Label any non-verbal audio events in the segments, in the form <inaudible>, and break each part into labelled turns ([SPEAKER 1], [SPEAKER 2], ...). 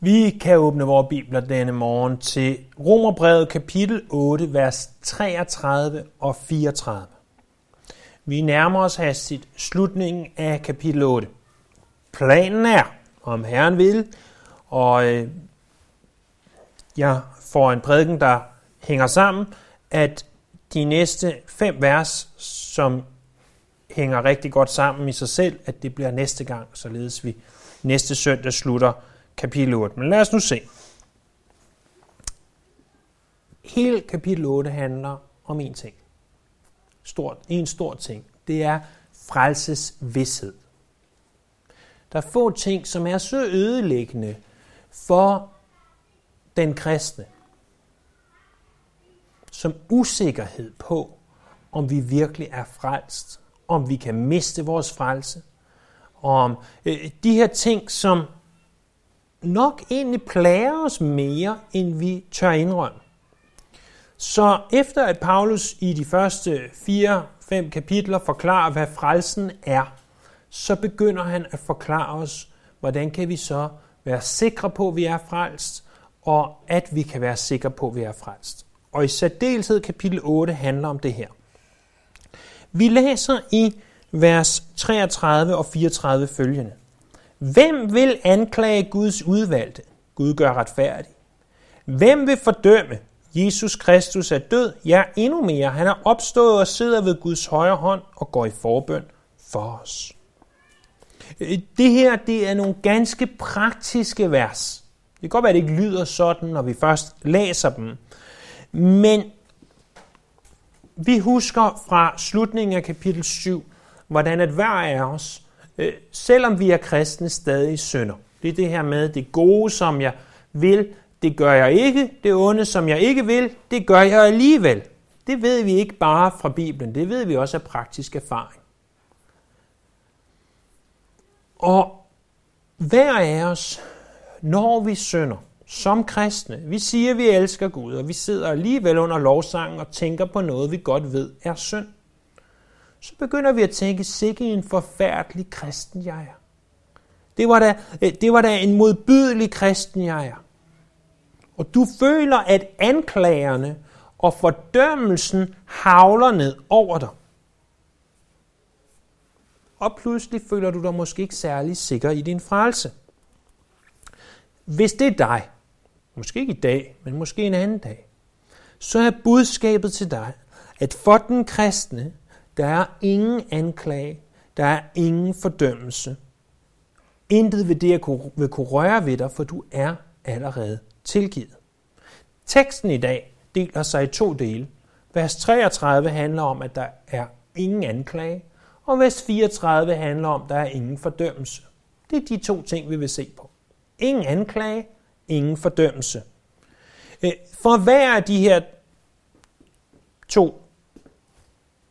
[SPEAKER 1] Vi kan åbne vores bibler denne morgen til Romerbrevet kapitel 8, vers 33 og 34. Vi nærmer os hastigt slutningen af kapitel 8. Planen er, om Herren vil, og øh, jeg får en prædiken, der hænger sammen, at de næste fem vers, som hænger rigtig godt sammen i sig selv, at det bliver næste gang, således vi næste søndag slutter kapitel 8. Men lad os nu se. Hele kapitel 8 handler om én ting. Stort, en stor ting. Det er frelses vidshed. Der er få ting, som er så ødelæggende for den kristne, som usikkerhed på, om vi virkelig er frelst, om vi kan miste vores frelse, om øh, de her ting, som nok egentlig plager os mere, end vi tør indrømme. Så efter at Paulus i de første fire, fem kapitler forklarer, hvad frelsen er, så begynder han at forklare os, hvordan kan vi så være sikre på, at vi er frelst, og at vi kan være sikre på, at vi er frelst. Og i særdeleshed kapitel 8 handler om det her. Vi læser i vers 33 og 34 følgende. Hvem vil anklage Guds udvalgte? Gud gør retfærdig. Hvem vil fordømme? Jesus Kristus er død, ja endnu mere. Han er opstået og sidder ved Guds højre hånd og går i forbøn for os. Det her det er nogle ganske praktiske vers. Det kan godt være, at det ikke lyder sådan, når vi først læser dem. Men vi husker fra slutningen af kapitel 7, hvordan at hver af os øh, selvom vi er kristne, stadig synder. Det er det her med, det gode, som jeg vil, det gør jeg ikke. Det onde, som jeg ikke vil, det gør jeg alligevel. Det ved vi ikke bare fra Bibelen, det ved vi også af praktisk erfaring. Og hver af os, når vi synder, som kristne, vi siger, at vi elsker Gud, og vi sidder alligevel under lovsangen og tænker på noget, vi godt ved er synd så begynder vi at tænke, sikke en forfærdelig kristen jeg er. Det var, da, øh, det var da en modbydelig kristen jeg er. Og du føler, at anklagerne og fordømmelsen havler ned over dig. Og pludselig føler du dig måske ikke særlig sikker i din frelse. Hvis det er dig, måske ikke i dag, men måske en anden dag, så er budskabet til dig, at for den kristne, der er ingen anklage. Der er ingen fordømmelse. Intet ved det vil kunne røre ved dig, for du er allerede tilgivet. Teksten i dag deler sig i to dele. Vers 33 handler om, at der er ingen anklage, og vers 34 handler om, at der er ingen fordømmelse. Det er de to ting, vi vil se på. Ingen anklage, ingen fordømmelse. Øh, for hver af de her to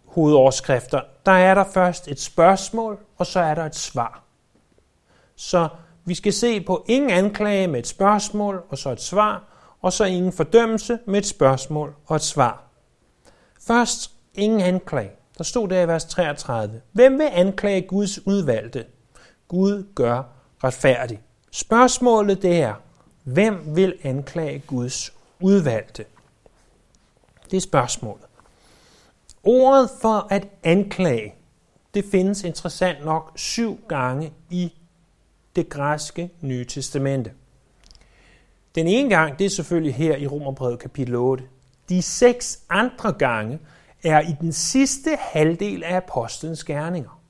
[SPEAKER 1] hovedoverskrifter, der er der først et spørgsmål, og så er der et svar. Så vi skal se på ingen anklage med et spørgsmål og så et svar, og så ingen fordømmelse med et spørgsmål og et svar. Først ingen anklage. Der stod der i vers 33. Hvem vil anklage Guds udvalgte? Gud gør retfærdig. Spørgsmålet det er, hvem vil anklage Guds udvalgte? Det er spørgsmålet. Ordet for at anklage, det findes interessant nok syv gange i det græske nye testamente. Den ene gang, det er selvfølgelig her i Romerbrevet kapitel 8. De seks andre gange er i den sidste halvdel af apostlenes gerninger.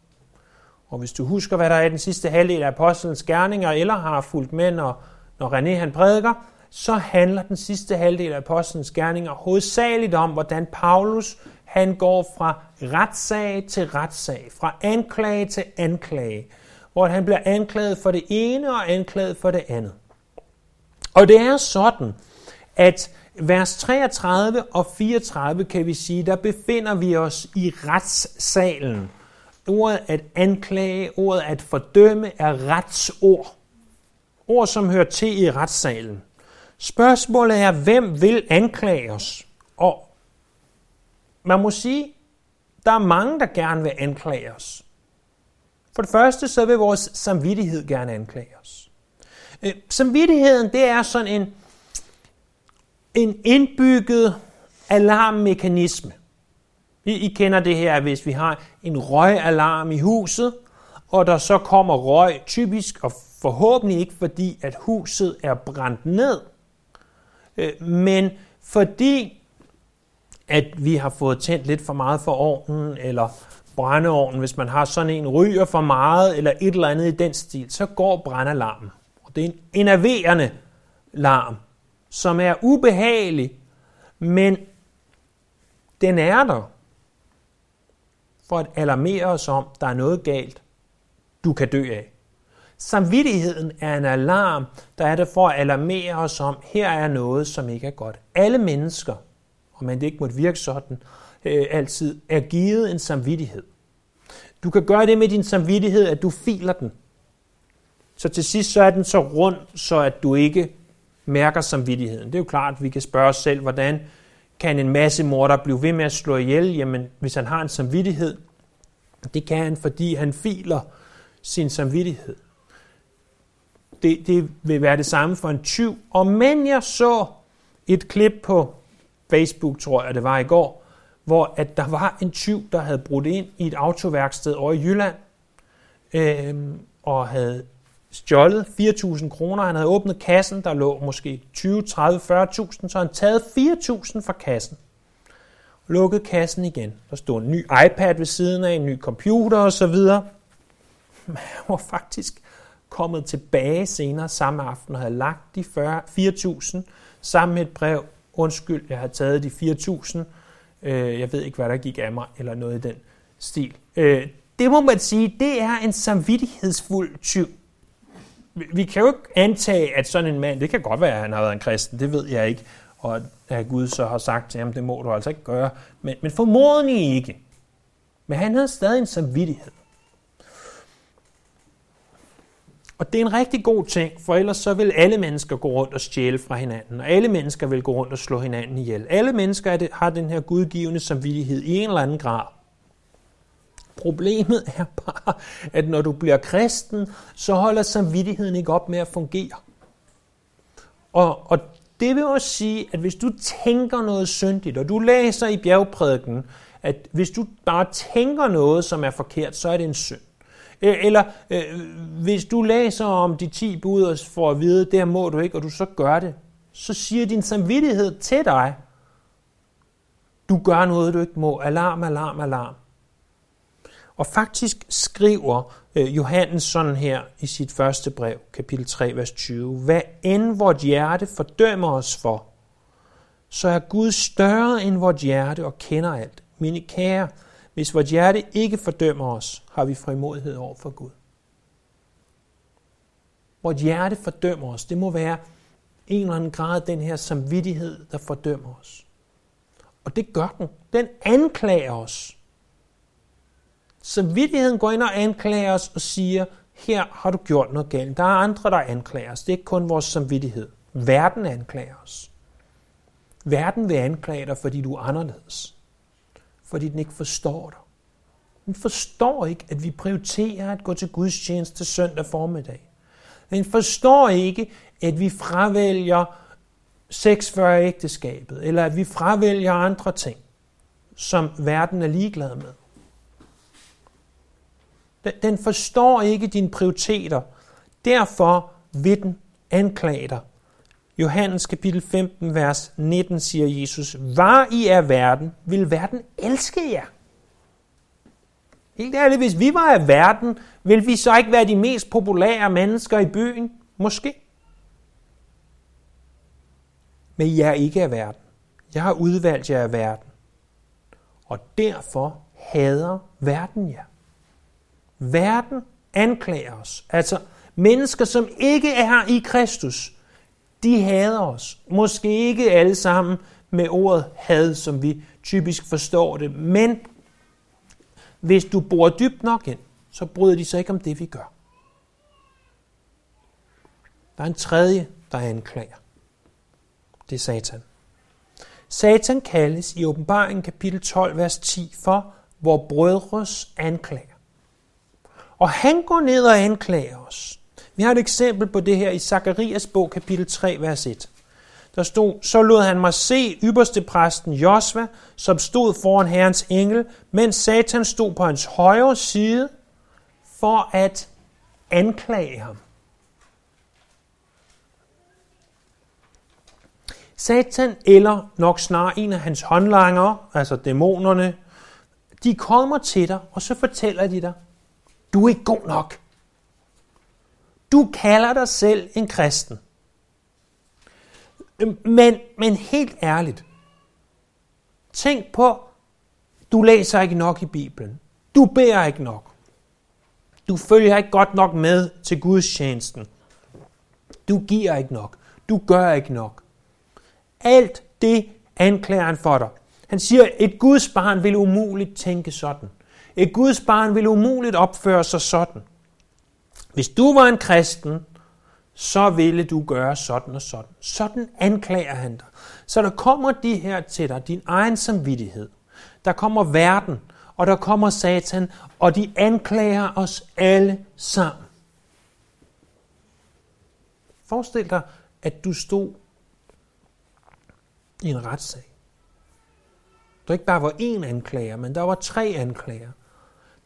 [SPEAKER 1] Og hvis du husker, hvad der er i den sidste halvdel af apostlenes gerninger, eller har fulgt med, når, når René han prædiker, så handler den sidste halvdel af apostlenes gerninger hovedsageligt om, hvordan Paulus han går fra retssag til retssag, fra anklage til anklage, hvor han bliver anklaget for det ene og anklaget for det andet. Og det er sådan, at vers 33 og 34 kan vi sige, der befinder vi os i retssalen. Ordet at anklage, ordet at fordømme er retsord. Ord, som hører til i retssalen. Spørgsmålet er, hvem vil anklage os? Og man må sige, der er mange, der gerne vil anklage os. For det første, så vil vores samvittighed gerne anklage os. Øh, samvittigheden, det er sådan en, en indbygget alarmmekanisme. I, I kender det her, hvis vi har en røgalarm i huset, og der så kommer røg, typisk og forhåbentlig ikke fordi, at huset er brændt ned, øh, men fordi, at vi har fået tændt lidt for meget for ovnen, eller brændeovnen, hvis man har sådan en ryger for meget, eller et eller andet i den stil, så går brændalarmen. Og det er en enerverende larm, som er ubehagelig, men den er der for at alarmere os om, der er noget galt, du kan dø af. Samvittigheden er en alarm, der er der for at alarmere os om, her er noget, som ikke er godt. Alle mennesker, og man det ikke måtte virke sådan, øh, altid er givet en samvittighed. Du kan gøre det med din samvittighed, at du filer den. Så til sidst så er den så rund, så at du ikke mærker samvittigheden. Det er jo klart, at vi kan spørge os selv, hvordan kan en masse morder blive ved med at slå ihjel? Jamen, hvis han har en samvittighed, det kan han, fordi han filer sin samvittighed. Det, det vil være det samme for en tyv. Og men jeg så et klip på Facebook, tror jeg det var i går, hvor at der var en tyv, der havde brudt ind i et autoværksted over i Jylland, øh, og havde stjålet 4.000 kroner. Han havde åbnet kassen, der lå måske 20, 30, 40.000, så han taget 4.000 fra kassen. Lukkede kassen igen. Der stod en ny iPad ved siden af, en ny computer osv. Men han var faktisk kommet tilbage senere samme aften og havde lagt de 4.000 sammen med et brev. Undskyld, jeg har taget de 4.000. Øh, jeg ved ikke, hvad der gik af mig, eller noget i den stil. Øh, det må man sige, det er en samvittighedsfuld tyv vi kan jo ikke antage, at sådan en mand, det kan godt være, at han har været en kristen, det ved jeg ikke, og at Gud så har sagt til ham, det må du altså ikke gøre, men, men formodentlig ikke. Men han havde stadig en samvittighed. Og det er en rigtig god ting, for ellers så vil alle mennesker gå rundt og stjæle fra hinanden, og alle mennesker vil gå rundt og slå hinanden ihjel. Alle mennesker har den her gudgivende samvittighed i en eller anden grad. Problemet er bare, at når du bliver kristen, så holder samvittigheden ikke op med at fungere. Og, og det vil også sige, at hvis du tænker noget syndigt, og du læser i bjergprædiken, at hvis du bare tænker noget, som er forkert, så er det en synd. Øh, eller øh, hvis du læser om de 10 bud og får at vide, det må du ikke, og du så gør det, så siger din samvittighed til dig, du gør noget, du ikke må. Alarm, alarm, alarm. Og faktisk skriver øh, Johannes sådan her i sit første brev, kapitel 3, vers 20. Hvad end vort hjerte fordømmer os for, så er Gud større end vort hjerte og kender alt. Mine kære, hvis vores hjerte ikke fordømmer os, har vi frimodighed over for Gud. Vores hjerte fordømmer os. Det må være en eller anden grad den her samvittighed, der fordømmer os. Og det gør den. Den anklager os. Samvittigheden går ind og anklager os og siger, her har du gjort noget galt. Der er andre, der anklager os. Det er ikke kun vores samvittighed. Verden anklager os. Verden vil anklage dig, fordi du er anderledes. Fordi den ikke forstår dig. Den forstår ikke, at vi prioriterer at gå til Guds tjeneste søndag formiddag. Den forstår ikke, at vi fravælger sex før ægteskabet, eller at vi fravælger andre ting, som verden er ligeglad med. Den forstår ikke dine prioriteter. Derfor vil den anklage dig. Johannes kapitel 15, vers 19 siger Jesus, Var I er verden, vil verden elske jer. Helt ærligt, hvis vi var af verden, vil vi så ikke være de mest populære mennesker i byen? Måske. Men jeg er ikke af verden. Jeg har udvalgt jer af verden. Og derfor hader verden jer. Verden anklager os. Altså mennesker, som ikke er her i Kristus, de hader os. Måske ikke alle sammen med ordet had, som vi typisk forstår det, men hvis du bor dybt nok ind, så bryder de sig ikke om det, vi gør. Der er en tredje, der anklager. Det er Satan. Satan kaldes i åbenbaringen kapitel 12, vers 10 for vor brødres anklager. Og han går ned og anklager os. Vi har et eksempel på det her i Zakarias bog, kapitel 3, vers 1. Der stod, så lod han mig se ypperste præsten Josva, som stod foran herrens engel, mens Satan stod på hans højre side for at anklage ham. Satan eller nok snarere en af hans håndlanger, altså dæmonerne, de kommer til dig, og så fortæller de dig, du er ikke god nok. Du kalder dig selv en kristen. Men, men helt ærligt, tænk på, du læser ikke nok i Bibelen. Du beder ikke nok. Du følger ikke godt nok med til Guds tjenesten. Du giver ikke nok. Du gør ikke nok. Alt det anklager han for dig. Han siger, et Guds barn vil umuligt tænke sådan. Et Guds barn vil umuligt opføre sig sådan. Hvis du var en kristen, så ville du gøre sådan og sådan. Sådan anklager han dig. Så der kommer de her til dig, din egen samvittighed. Der kommer verden, og der kommer Satan, og de anklager os alle sammen. Forestil dig, at du stod i en retssag. Der ikke bare var én anklager, men der var tre anklager,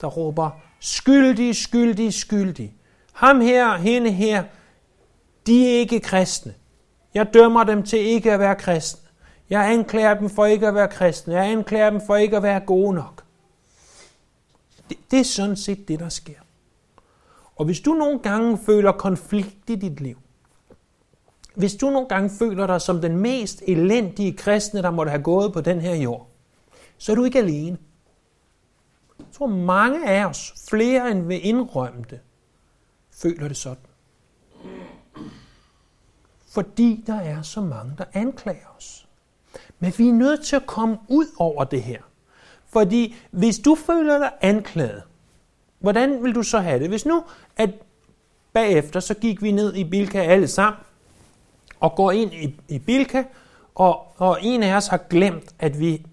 [SPEAKER 1] der råber, skyldig, skyldig, skyldig. Ham her, hende her, de er ikke kristne. Jeg dømmer dem til ikke at være kristne. Jeg anklager dem for ikke at være kristne. Jeg anklager dem for ikke at være gode nok. Det, det er sådan set det, der sker. Og hvis du nogle gange føler konflikt i dit liv, hvis du nogle gange føler dig som den mest elendige kristne, der måtte have gået på den her jord, så er du ikke alene. Jeg tror mange af os, flere end vil indrømme det, føler det sådan. Fordi der er så mange, der anklager os. Men vi er nødt til at komme ud over det her. Fordi hvis du føler dig anklaget, hvordan vil du så have det? Hvis nu, at bagefter, så gik vi ned i Bilka alle sammen, og går ind i, i Bilka, og, og en af os har glemt, at vi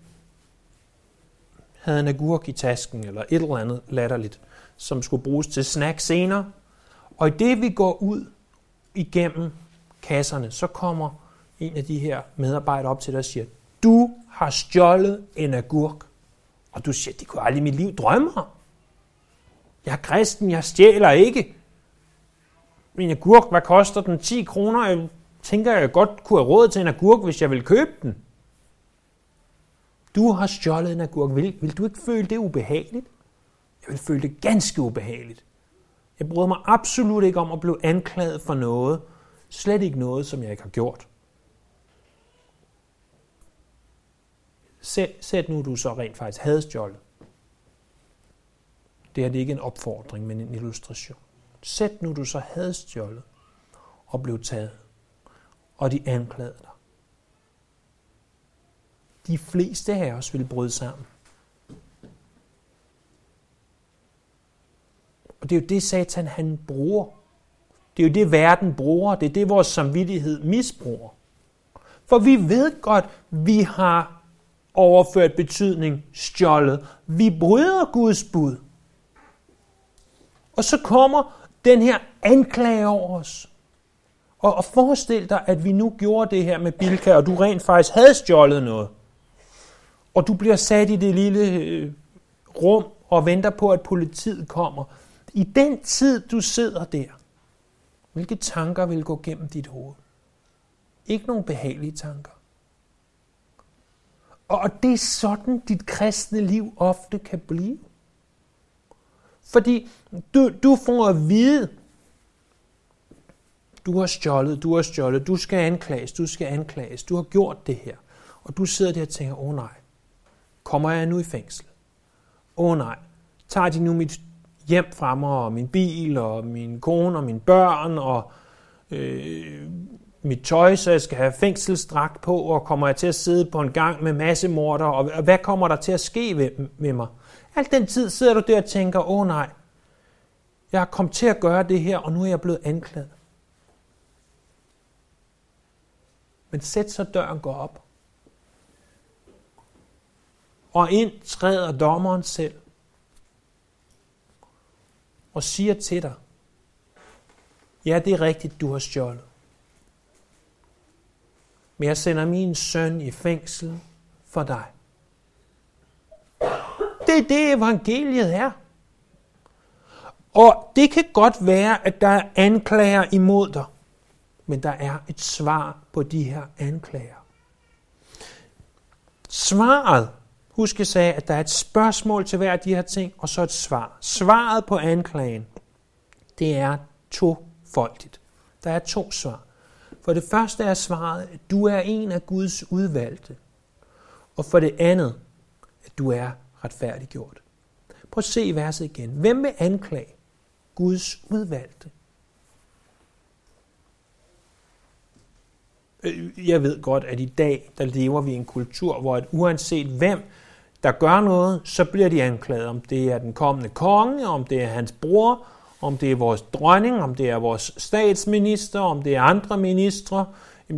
[SPEAKER 1] havde en agurk i tasken, eller et eller andet latterligt, som skulle bruges til snack senere. Og i det vi går ud igennem kasserne, så kommer en af de her medarbejdere op til dig og siger, du har stjålet en agurk. Og du siger, det kunne aldrig i mit liv drømme om. Jeg er kristen, jeg stjæler ikke. En agurk, hvad koster den? 10 kroner? Jeg tænker, jeg godt kunne have råd til en agurk, hvis jeg vil købe den. Du har stjålet en agurk. Vil, vil du ikke føle det ubehageligt? Jeg vil føle det ganske ubehageligt. Jeg bryder mig absolut ikke om at blive anklaget for noget. Slet ikke noget, som jeg ikke har gjort. Sæt, sæt nu, du så rent faktisk havde stjålet. Det er det ikke en opfordring, men en illustration. Sæt nu, du så havde stjålet og blev taget, og de anklagede dig de fleste af os vil bryde sammen. Og det er jo det, Satan han bruger. Det er jo det, verden bruger. Det er det, vores samvittighed misbruger. For vi ved godt, vi har overført betydning, stjålet. Vi bryder Guds bud. Og så kommer den her anklage over os. Og, og forestil dig, at vi nu gjorde det her med Bilka, og du rent faktisk havde stjålet noget og du bliver sat i det lille øh, rum og venter på, at politiet kommer. I den tid, du sidder der, hvilke tanker vil gå gennem dit hoved? Ikke nogen behagelige tanker. Og det er sådan, dit kristne liv ofte kan blive. Fordi du, du får at vide, du har stjålet, du har stjålet, du skal anklages, du skal anklages, du har gjort det her. Og du sidder der og tænker, åh oh, nej, Kommer jeg nu i fængsel? Åh oh, nej, tager de nu mit hjem fra mig, og min bil, og min kone, og mine børn, og øh, mit tøj, så jeg skal have fængselsdragt på, og kommer jeg til at sidde på en gang med massemorder, og hvad kommer der til at ske ved, med mig? Alt den tid sidder du der og tænker, åh oh, nej, jeg har kommet til at gøre det her, og nu er jeg blevet anklaget. Men sæt så døren går op og ind træder dommeren selv og siger til dig, Ja, det er rigtigt, du har stjålet. Men jeg sender min søn i fængsel for dig. Det er det, evangeliet er. Og det kan godt være, at der er anklager imod dig, men der er et svar på de her anklager. Svaret, husk jeg sagde, at der er et spørgsmål til hver af de her ting, og så et svar. Svaret på anklagen, det er tofoldigt. Der er to svar. For det første er svaret, at du er en af Guds udvalgte. Og for det andet, at du er retfærdiggjort. Prøv at se verset igen. Hvem vil anklage Guds udvalgte? Øh, jeg ved godt, at i dag, der lever vi i en kultur, hvor at uanset hvem, der gør noget, så bliver de anklaget. Om det er den kommende konge, om det er hans bror, om det er vores dronning, om det er vores statsminister, om det er andre ministre,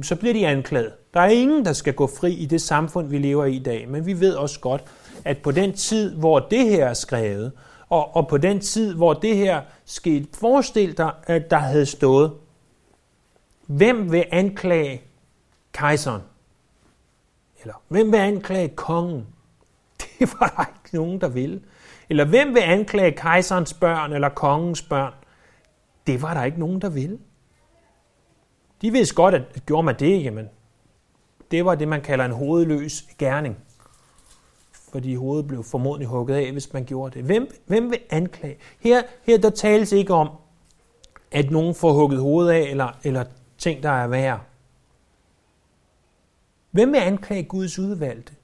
[SPEAKER 1] så bliver de anklaget. Der er ingen, der skal gå fri i det samfund, vi lever i i dag. Men vi ved også godt, at på den tid, hvor det her er skrevet, og, og på den tid, hvor det her skete, forestil dig, at der havde stået, hvem vil anklage kejseren? Eller hvem vil anklage kongen? <laughs> Det var der ikke nogen, der ville. Eller hvem vil anklage kejserens børn eller kongens børn? Det var der ikke nogen, der ville. De vidste godt, at gjorde man det, jamen, det var det, man kalder en hovedløs gerning. Fordi hovedet blev formodentlig hugget af, hvis man gjorde det. Hvem, hvem vil anklage? Her, her der tales ikke om, at nogen får hugget hovedet af, eller, eller ting, der er værre. Hvem vil anklage Guds udvalgte?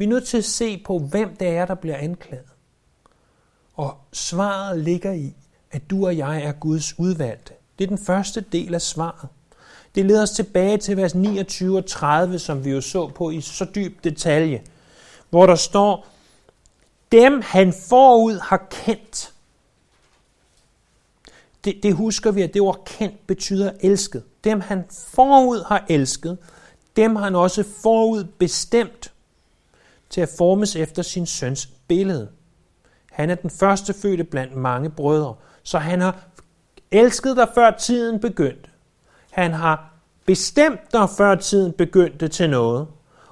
[SPEAKER 1] Vi er nødt til at se på, hvem det er, der bliver anklaget. Og svaret ligger i, at du og jeg er Guds udvalgte. Det er den første del af svaret. Det leder os tilbage til vers 29 og 30, som vi jo så på i så dyb detalje, hvor der står, dem han forud har kendt. Det, det husker vi, at det ord kendt betyder elsket. Dem han forud har elsket, dem han også forud bestemt til at formes efter sin søns billede. Han er den første fødte blandt mange brødre, så han har elsket dig før tiden begyndte. Han har bestemt dig før tiden begyndte til noget.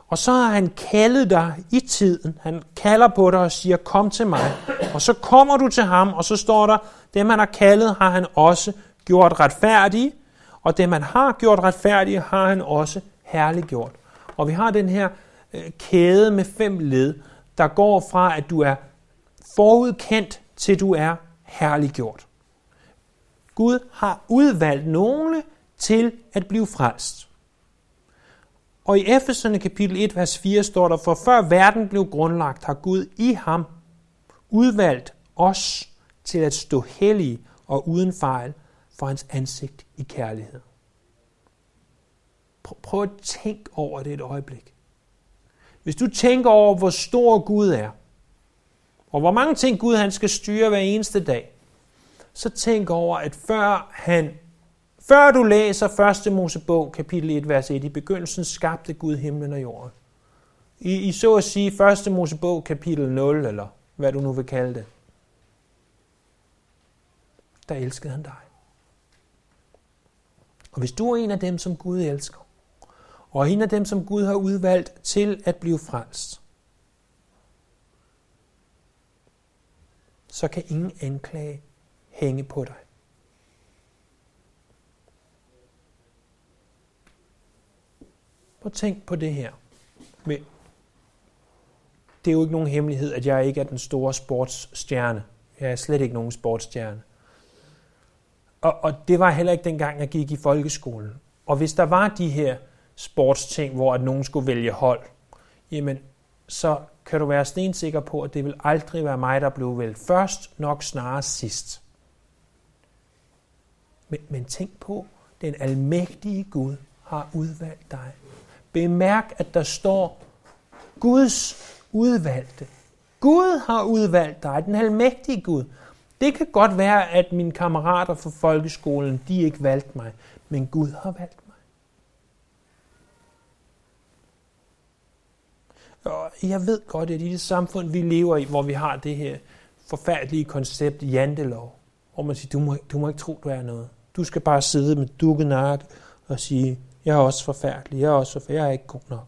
[SPEAKER 1] Og så har han kaldet dig i tiden. Han kalder på dig og siger, kom til mig. Og så kommer du til ham, og så står der, dem han har kaldet, har han også gjort retfærdige. Og dem han har gjort retfærdige, har han også herliggjort. Og vi har den her Øh, kæde med fem led, der går fra, at du er forudkendt, til du er herliggjort. Gud har udvalgt nogle til at blive frelst. Og i Efeserne kapitel 1, vers 4 står der, for før verden blev grundlagt, har Gud i ham udvalgt os til at stå hellige og uden fejl for hans ansigt i kærlighed. Prøv at tænke over det et øjeblik. Hvis du tænker over, hvor stor Gud er, og hvor mange ting Gud han skal styre hver eneste dag, så tænk over, at før han før du læser 1. Mosebog, kapitel 1, vers 1, i begyndelsen skabte Gud himlen og jorden. I, I så at sige 1. Mosebog, kapitel 0, eller hvad du nu vil kalde det. Der elskede han dig. Og hvis du er en af dem, som Gud elsker, og en af dem, som Gud har udvalgt til at blive frelst, så kan ingen anklage hænge på dig. Prøv at tænk på det her. Det er jo ikke nogen hemmelighed, at jeg ikke er den store sportsstjerne. Jeg er slet ikke nogen sportsstjerne. Og, og det var heller ikke dengang, jeg gik i folkeskolen. Og hvis der var de her sportsting, hvor at nogen skulle vælge hold, jamen så kan du være stensikker på, at det vil aldrig være mig, der blev valgt først, nok snarere sidst. Men, men tænk på, den almægtige Gud har udvalgt dig. Bemærk, at der står Guds udvalgte. Gud har udvalgt dig, den almægtige Gud. Det kan godt være, at mine kammerater fra folkeskolen, de ikke valgte mig, men Gud har valgt mig. Og jeg ved godt, at i det samfund, vi lever i, hvor vi har det her forfærdelige koncept jantelov, hvor man siger, du må, du må ikke tro, du er noget. Du skal bare sidde med dukket nakke og sige, jeg er også forfærdelig, jeg er også forfærdelig, jeg er ikke god nok.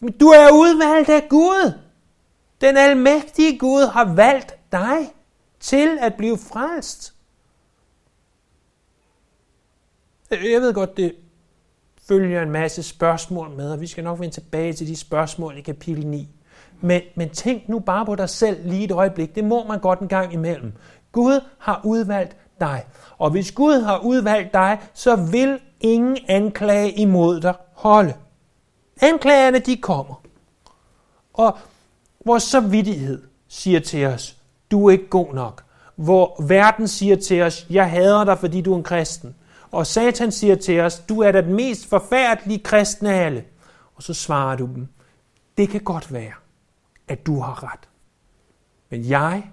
[SPEAKER 1] Men du er udvalgt af Gud. Den almægtige Gud har valgt dig til at blive frelst. Jeg ved godt, det følger en masse spørgsmål med, og vi skal nok vende tilbage til de spørgsmål i kapitel 9. Men, men tænk nu bare på dig selv lige et øjeblik. Det må man godt en gang imellem. Gud har udvalgt dig. Og hvis Gud har udvalgt dig, så vil ingen anklage imod dig holde. Anklagerne, de kommer. Og vores samvittighed siger til os, du er ikke god nok. Hvor verden siger til os, jeg hader dig, fordi du er en kristen. Og Satan siger til os, du er da den mest forfærdelige kristne af alle. Og så svarer du dem, det kan godt være, at du har ret. Men jeg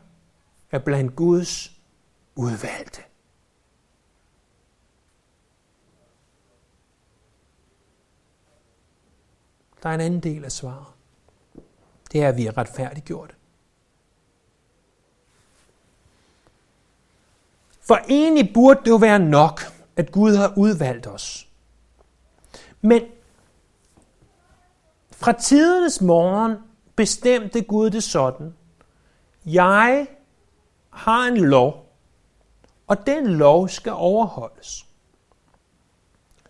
[SPEAKER 1] er blandt Guds udvalgte. Der er en anden del af svaret. Det er, at vi er retfærdiggjorte. For egentlig burde det jo være nok, at Gud har udvalgt os. Men fra tidernes morgen bestemte Gud det sådan. Jeg har en lov, og den lov skal overholdes.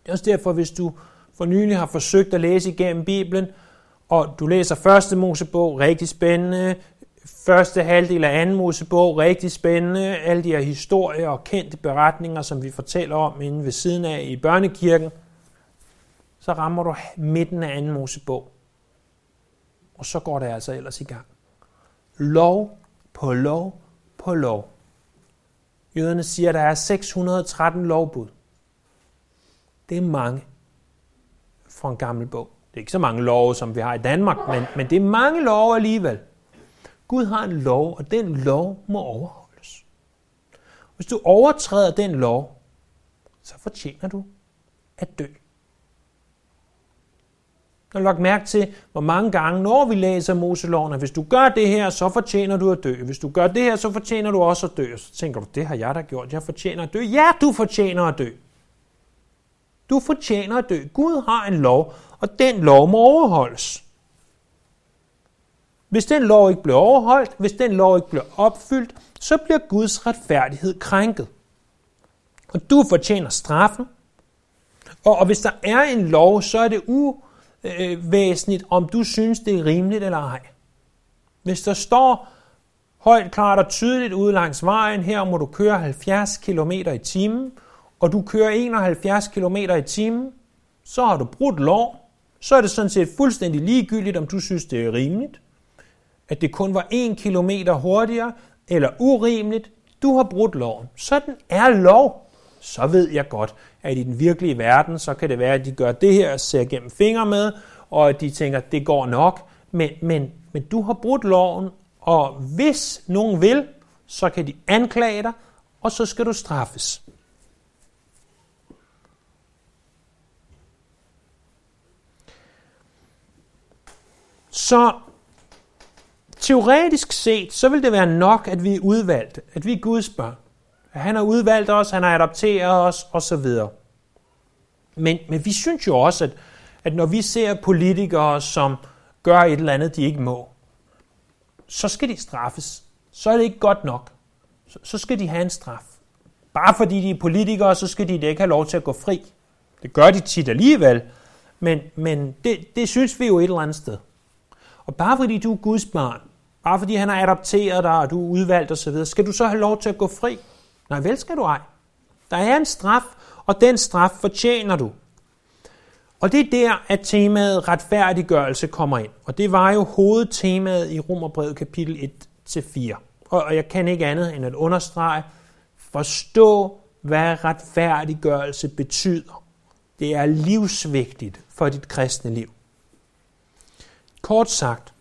[SPEAKER 1] Det er også derfor, hvis du for nylig har forsøgt at læse igennem Bibelen, og du læser første Mosebog, rigtig spændende, første halvdel af anden Mosebog, rigtig spændende, alle de her historier og kendte beretninger, som vi fortæller om inde ved siden af i børnekirken, så rammer du midten af anden Mosebog. Og så går det altså ellers i gang. Lov på lov på lov. Jøderne siger, at der er 613 lovbud. Det er mange for en gammel bog. Det er ikke så mange love, som vi har i Danmark, men, men det er mange love alligevel. Gud har en lov, og den lov må overholdes. Hvis du overtræder den lov, så fortjener du at dø. Når lagt mærke til, hvor mange gange, når vi læser Moseloven, at hvis du gør det her, så fortjener du at dø. Hvis du gør det her, så fortjener du også at dø. Så tænker du, det har jeg da gjort, jeg fortjener at dø. Ja, du fortjener at dø. Du fortjener at dø. Gud har en lov, og den lov må overholdes. Hvis den lov ikke bliver overholdt, hvis den lov ikke bliver opfyldt, så bliver Guds retfærdighed krænket. Og du fortjener straffen. Og, og hvis der er en lov, så er det uvæsentligt, om du synes, det er rimeligt eller ej. Hvis der står højt, klart og tydeligt ude langs vejen, her må du køre 70 km i timen, og du kører 71 km i timen, så har du brudt lov. Så er det sådan set fuldstændig ligegyldigt, om du synes, det er rimeligt at det kun var en kilometer hurtigere, eller urimeligt, du har brudt loven. Sådan er lov. Så ved jeg godt, at i den virkelige verden, så kan det være, at de gør det her og ser gennem fingre med, og at de tænker, at det går nok. Men, men, men du har brudt loven, og hvis nogen vil, så kan de anklage dig, og så skal du straffes. Så Teoretisk set, så vil det være nok, at vi er udvalgt, at vi er Guds børn. At han har udvalgt os, han har adopteret os, osv. Men, men vi synes jo også, at, at når vi ser politikere, som gør et eller andet, de ikke må, så skal de straffes. Så er det ikke godt nok. Så, så skal de have en straf. Bare fordi de er politikere, så skal de ikke have lov til at gå fri. Det gør de tit alligevel, men, men det, det synes vi jo et eller andet sted. Og bare fordi du er Guds barn, Bare fordi han har adopteret dig, og du er udvalgt osv., skal du så have lov til at gå fri? Nej, vel skal du ej. Der er en straf, og den straf fortjener du. Og det er der, at temaet retfærdiggørelse kommer ind. Og det var jo hovedtemaet i Romerbrevet kapitel 1-4. Og jeg kan ikke andet end at understrege, forstå, hvad retfærdiggørelse betyder. Det er livsvigtigt for dit kristne liv. Kort sagt,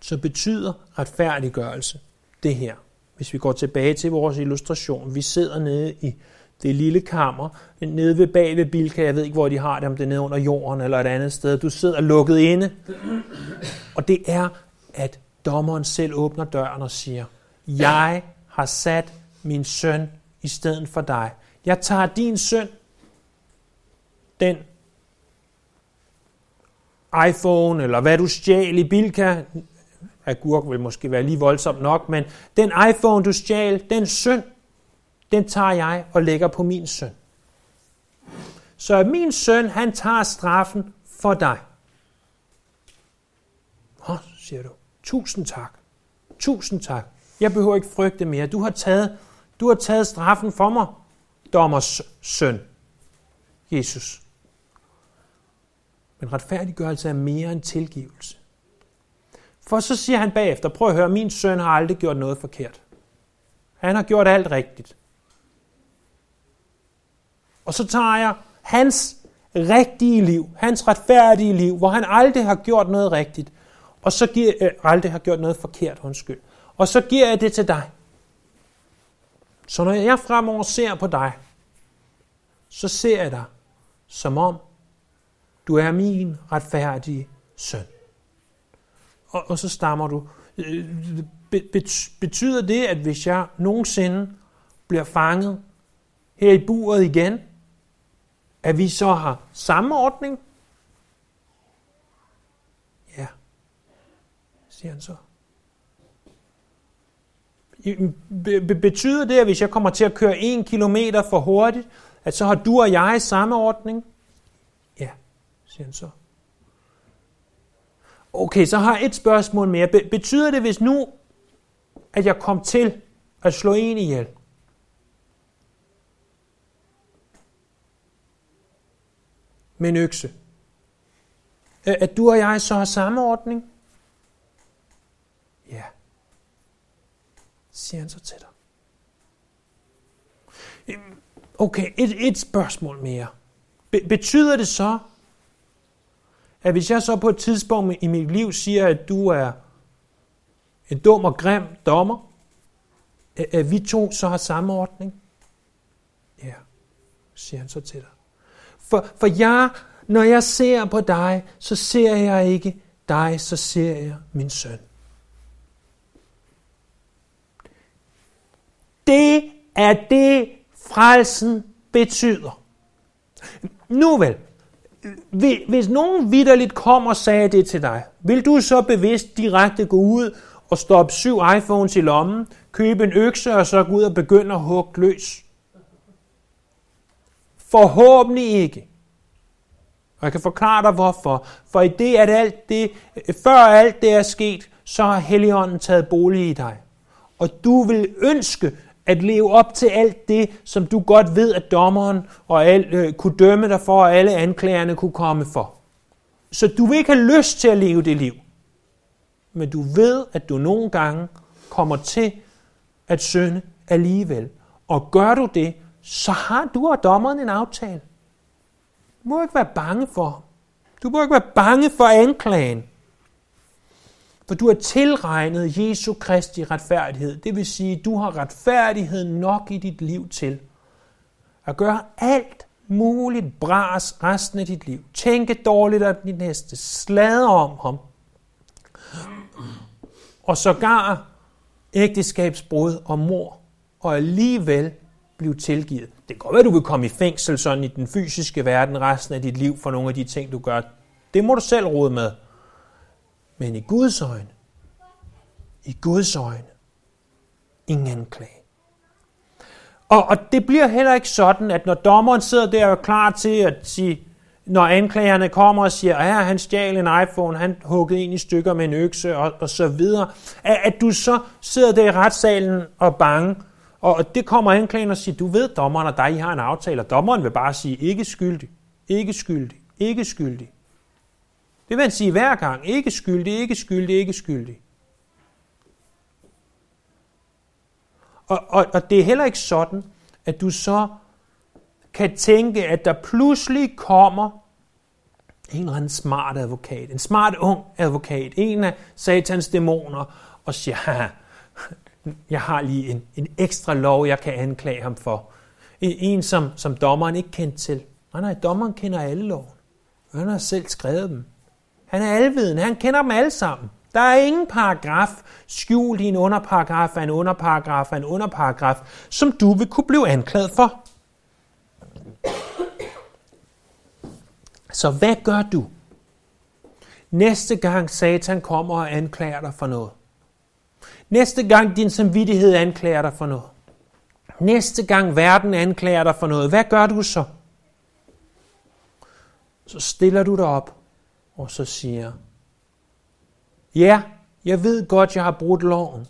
[SPEAKER 1] så betyder retfærdiggørelse det her. Hvis vi går tilbage til vores illustration, vi sidder nede i det lille kammer, nede ved bag ved Bilka, jeg ved ikke, hvor de har det, om det er nede under jorden eller et andet sted. Du sidder lukket inde, og det er, at dommeren selv åbner døren og siger, jeg har sat min søn i stedet for dig. jeg tager din søn, den iPhone, eller hvad du stjal i Bilka, agurk vil måske være lige voldsomt nok, men den iPhone, du stjal, den søn, den tager jeg og lægger på min søn. Så min søn, han tager straffen for dig. Åh, siger du. Tusind tak. Tusind tak. Jeg behøver ikke frygte mere. Du har taget, du har taget straffen for mig, dommers søn, Jesus. Men retfærdiggørelse er mere end tilgivelse. For så siger han bagefter, prøv at høre, min søn har aldrig gjort noget forkert. Han har gjort alt rigtigt. Og så tager jeg hans rigtige liv, hans retfærdige liv, hvor han aldrig har gjort noget rigtigt, og så giver, øh, aldrig har gjort noget forkert, undskyld. Og så giver jeg det til dig. Så når jeg fremover ser på dig, så ser jeg dig som om, du er min retfærdige søn. Og, og så stammer du. Øh, betyder det, at hvis jeg nogensinde bliver fanget her i buret igen, at vi så har samme ordning? Ja, siger han så. Betyder det, at hvis jeg kommer til at køre en kilometer for hurtigt, at så har du og jeg samme ordning? Ja, siger han så. Okay, så har jeg et spørgsmål mere. Betyder det, hvis nu, at jeg kom til at slå en ihjel, med en økse. At du og jeg så har samme ordning? Ja, siger han så til dig. Øhm, okay, et, et spørgsmål mere. Be- betyder det så, at hvis jeg så på et tidspunkt i mit liv siger, at du er en dum og grim dommer, at vi to så har samme ordning? Ja, siger han så til dig. For, for jeg, når jeg ser på dig, så ser jeg ikke dig, så ser jeg min søn. Det er det, frelsen betyder. Nu vel, hvis nogen vidderligt kom og sagde det til dig, vil du så bevidst direkte gå ud og stoppe syv iPhones i lommen, købe en økse og så gå ud og begynde at hugge løs? Forhåbentlig ikke. Og jeg kan forklare dig hvorfor. For i det, at alt det, før alt det er sket, så har Helligånden taget bolig i dig. Og du vil ønske at leve op til alt det, som du godt ved, at dommeren og al, øh, kunne dømme dig for, og alle anklagerne kunne komme for. Så du vil ikke have lyst til at leve det liv. Men du ved, at du nogle gange kommer til at synde alligevel. Og gør du det, så har du og dommeren en aftale. Du må ikke være bange for Du må ikke være bange for anklagen. For du har tilregnet Jesu Kristi retfærdighed. Det vil sige, du har retfærdighed nok i dit liv til at gøre alt muligt bras resten af dit liv. Tænke dårligt om din næste. Slade om ham. Og sågar ægteskabsbrud og mor. Og alligevel blive tilgivet. Det kan godt være, at du vil komme i fængsel sådan i den fysiske verden resten af dit liv for nogle af de ting, du gør. Det må du selv rode med. Men i Guds øjne, i Guds øjne, ingen anklage. Og, og det bliver heller ikke sådan, at når dommeren sidder der og er klar til at sige, når anklagerne kommer og siger, at han stjal en iPhone, han huggede en i stykker med en økse og, og så videre, at, at du så sidder der i retssalen og bange, og det kommer anklageren og siger, du ved, dommeren og dig, I har en aftale, og dommeren vil bare sige, ikke skyldig, ikke skyldig, ikke skyldig. Det vil han sige hver gang, ikke skyldig, ikke skyldig, ikke skyldig. Og, og, og det er heller ikke sådan, at du så kan tænke, at der pludselig kommer en eller anden smart advokat, en smart ung advokat, en af satans dæmoner, og siger, jeg har lige en, en ekstra lov, jeg kan anklage ham for. En, en som, som dommeren ikke kendte til. Nej, nej, dommeren kender alle loven. Han har selv skrevet dem. Han er alviden. Han kender dem alle sammen. Der er ingen paragraf skjult i en underparagraf af en underparagraf af en underparagraf, som du vil kunne blive anklaget for. Så hvad gør du? Næste gang Satan kommer og anklager dig for noget. Næste gang din samvittighed anklager dig for noget. Næste gang verden anklager dig for noget. Hvad gør du så? Så stiller du dig op og så siger, ja, jeg ved godt, jeg har brudt loven.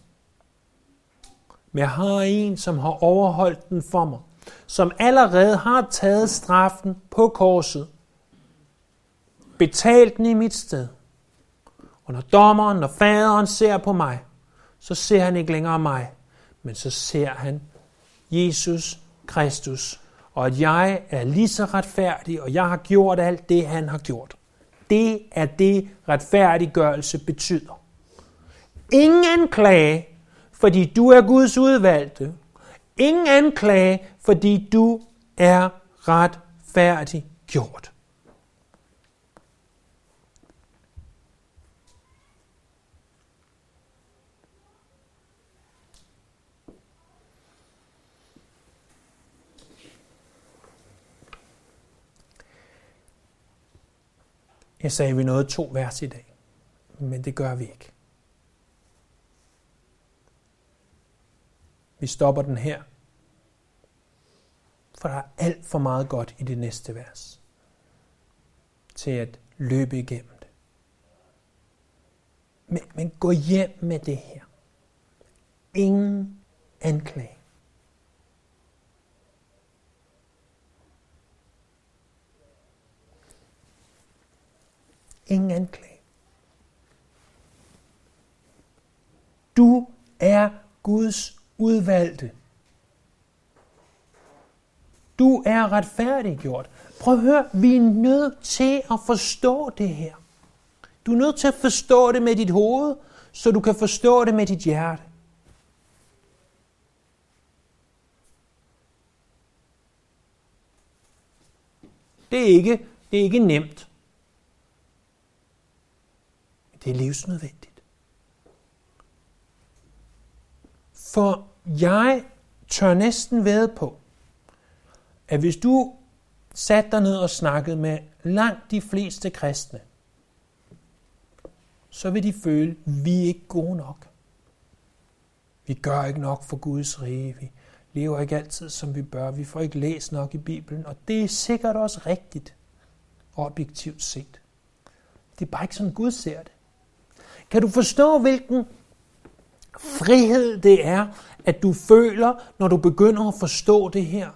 [SPEAKER 1] Men jeg har en, som har overholdt den for mig. Som allerede har taget straffen på korset. Betalt den i mit sted. Og når dommeren, når faderen ser på mig, så ser han ikke længere mig, men så ser han Jesus Kristus, og at jeg er lige så retfærdig, og jeg har gjort alt det, han har gjort. Det er det, retfærdiggørelse betyder. Ingen anklage, fordi du er Guds udvalgte. Ingen anklage, fordi du er retfærdiggjort. Jeg sagde, at vi nåede to vers i dag, men det gør vi ikke. Vi stopper den her, for der er alt for meget godt i det næste vers til at løbe igennem det. Men, men gå hjem med det her. Ingen anklage. Ingen anklage. Du er Guds udvalgte. Du er retfærdiggjort. Prøv at høre, vi er nødt til at forstå det her. Du er nødt til at forstå det med dit hoved, så du kan forstå det med dit hjerte. Det er ikke, det er ikke nemt. Det er livsnødvendigt. For jeg tør næsten ved på, at hvis du satte dig ned og snakkede med langt de fleste kristne, så vil de føle, at vi er ikke gode nok. Vi gør ikke nok for Guds rige. Vi lever ikke altid, som vi bør. Vi får ikke læst nok i Bibelen. Og det er sikkert også rigtigt, objektivt set. Det er bare ikke sådan, Gud ser det. Kan du forstå, hvilken frihed det er, at du føler, når du begynder at forstå det her?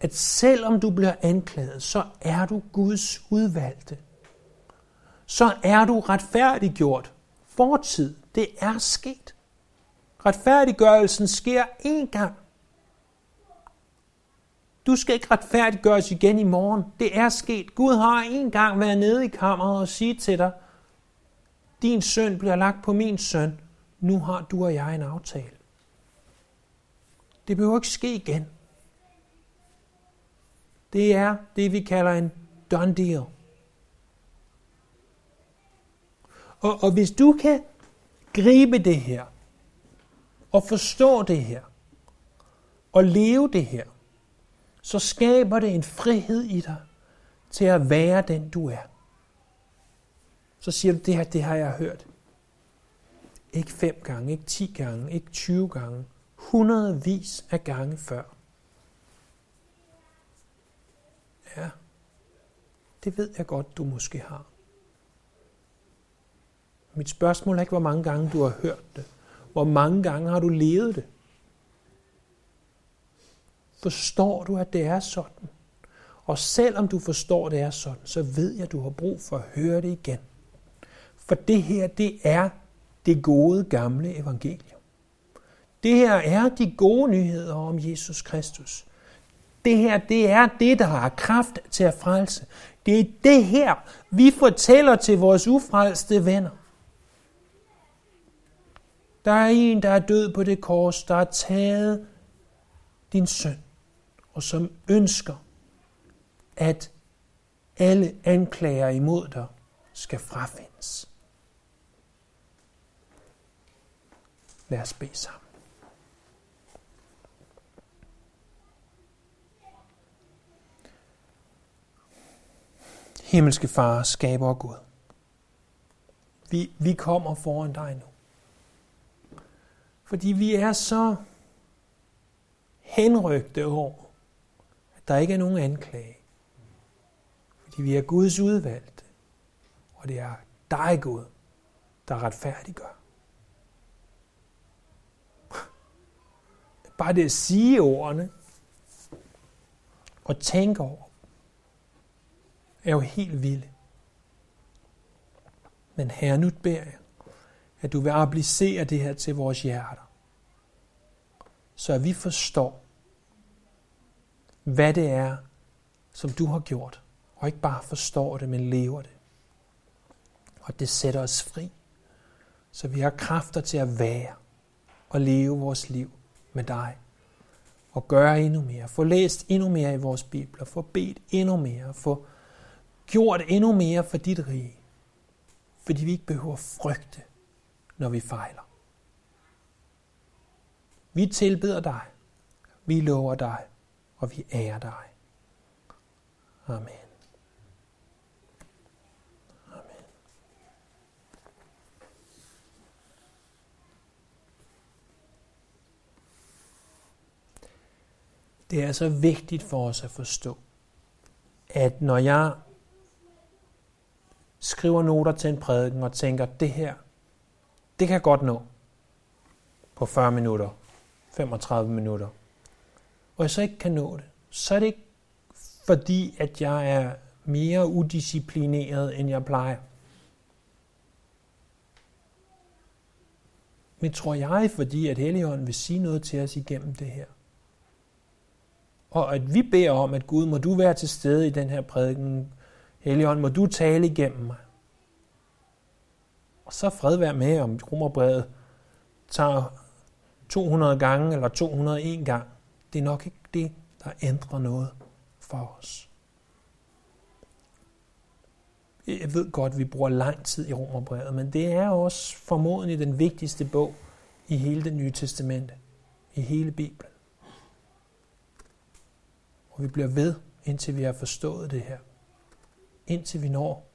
[SPEAKER 1] At selvom du bliver anklaget, så er du Guds udvalgte. Så er du retfærdiggjort. Fortid, det er sket. Retfærdiggørelsen sker én gang. Du skal ikke retfærdiggøres igen i morgen. Det er sket. Gud har en gang været nede i kammeret og sige til dig, din søn bliver lagt på min søn. Nu har du og jeg en aftale. Det behøver ikke ske igen. Det er det, vi kalder en done deal. Og, og hvis du kan gribe det her, og forstå det her, og leve det her, så skaber det en frihed i dig til at være den, du er så siger du, det her, det har jeg hørt. Ikke fem gange, ikke ti gange, ikke 20 gange, hundredvis af gange før. Ja, det ved jeg godt, du måske har. Mit spørgsmål er ikke, hvor mange gange du har hørt det. Hvor mange gange har du levet det? Forstår du, at det er sådan? Og selvom du forstår, at det er sådan, så ved jeg, at du har brug for at høre det igen. For det her, det er det gode gamle evangelium. Det her er de gode nyheder om Jesus Kristus. Det her, det er det, der har kraft til at frelse. Det er det her, vi fortæller til vores ufrelste venner. Der er en, der er død på det kors, der har taget din søn, og som ønsker, at alle anklager imod dig skal frafindes. Lad os bede sammen. Himmelske Far, skaber og Gud. Vi, vi kommer foran dig nu. Fordi vi er så henrygte over, at der ikke er nogen anklage. Fordi vi er Guds udvalgte, og det er dig, Gud, der retfærdiggør. Bare det at sige ordene og tænke over, er jo helt vildt. Men herre, nu beder jeg, at du vil applicere det her til vores hjerter, så at vi forstår, hvad det er, som du har gjort, og ikke bare forstår det, men lever det. Og det sætter os fri, så vi har kræfter til at være og leve vores liv med dig. Og gøre endnu mere. Få læst endnu mere i vores bibler. Få bedt endnu mere. Få gjort endnu mere for dit rige. Fordi vi ikke behøver frygte, når vi fejler. Vi tilbeder dig. Vi lover dig. Og vi ærer dig. Amen. Det er så vigtigt for os at forstå, at når jeg skriver noter til en prædiken og tænker, det her, det kan jeg godt nå på 40 minutter, 35 minutter, og jeg så ikke kan nå det, så er det ikke fordi, at jeg er mere udisciplineret, end jeg plejer. Men tror jeg, fordi at Helligånden vil sige noget til os igennem det her og at vi beder om, at Gud, må du være til stede i den her prædiken. Helligånd, må du tale igennem mig. Og så fred være med, om romerbrevet tager 200 gange eller 201 gang. Det er nok ikke det, der ændrer noget for os. Jeg ved godt, at vi bruger lang tid i romerbrevet, men det er også formodentlig den vigtigste bog i hele det nye testamente, i hele Bibelen. Og vi bliver ved, indtil vi har forstået det her. Indtil vi når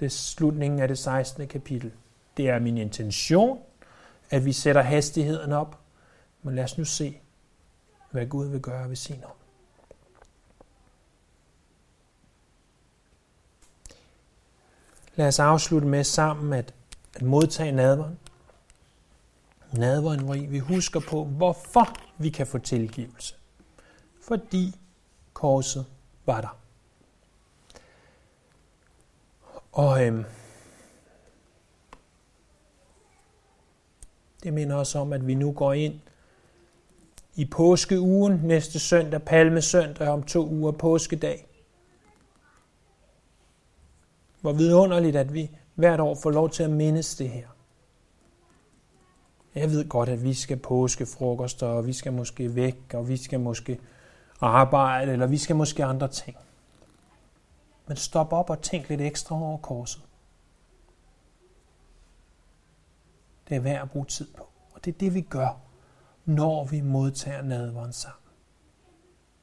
[SPEAKER 1] det slutningen af det 16. kapitel. Det er min intention, at vi sætter hastigheden op. Men lad os nu se, hvad Gud vil gøre ved sin ånd. Lad os afslutte med sammen at, at modtage nadveren. Nadveren, hvor vi husker på, hvorfor vi kan få tilgivelse. Fordi korset var der. Og øhm, det minder os om, at vi nu går ind i påskeugen næste søndag, palmesøndag om to uger påskedag. Hvor vidunderligt, at vi hvert år får lov til at mindes det her. Jeg ved godt, at vi skal påskefrokoster, og vi skal måske væk, og vi skal måske arbejde, eller vi skal måske andre ting. Men stop op og tænk lidt ekstra over korset. Det er værd at bruge tid på. Og det er det, vi gør, når vi modtager nadveren sammen.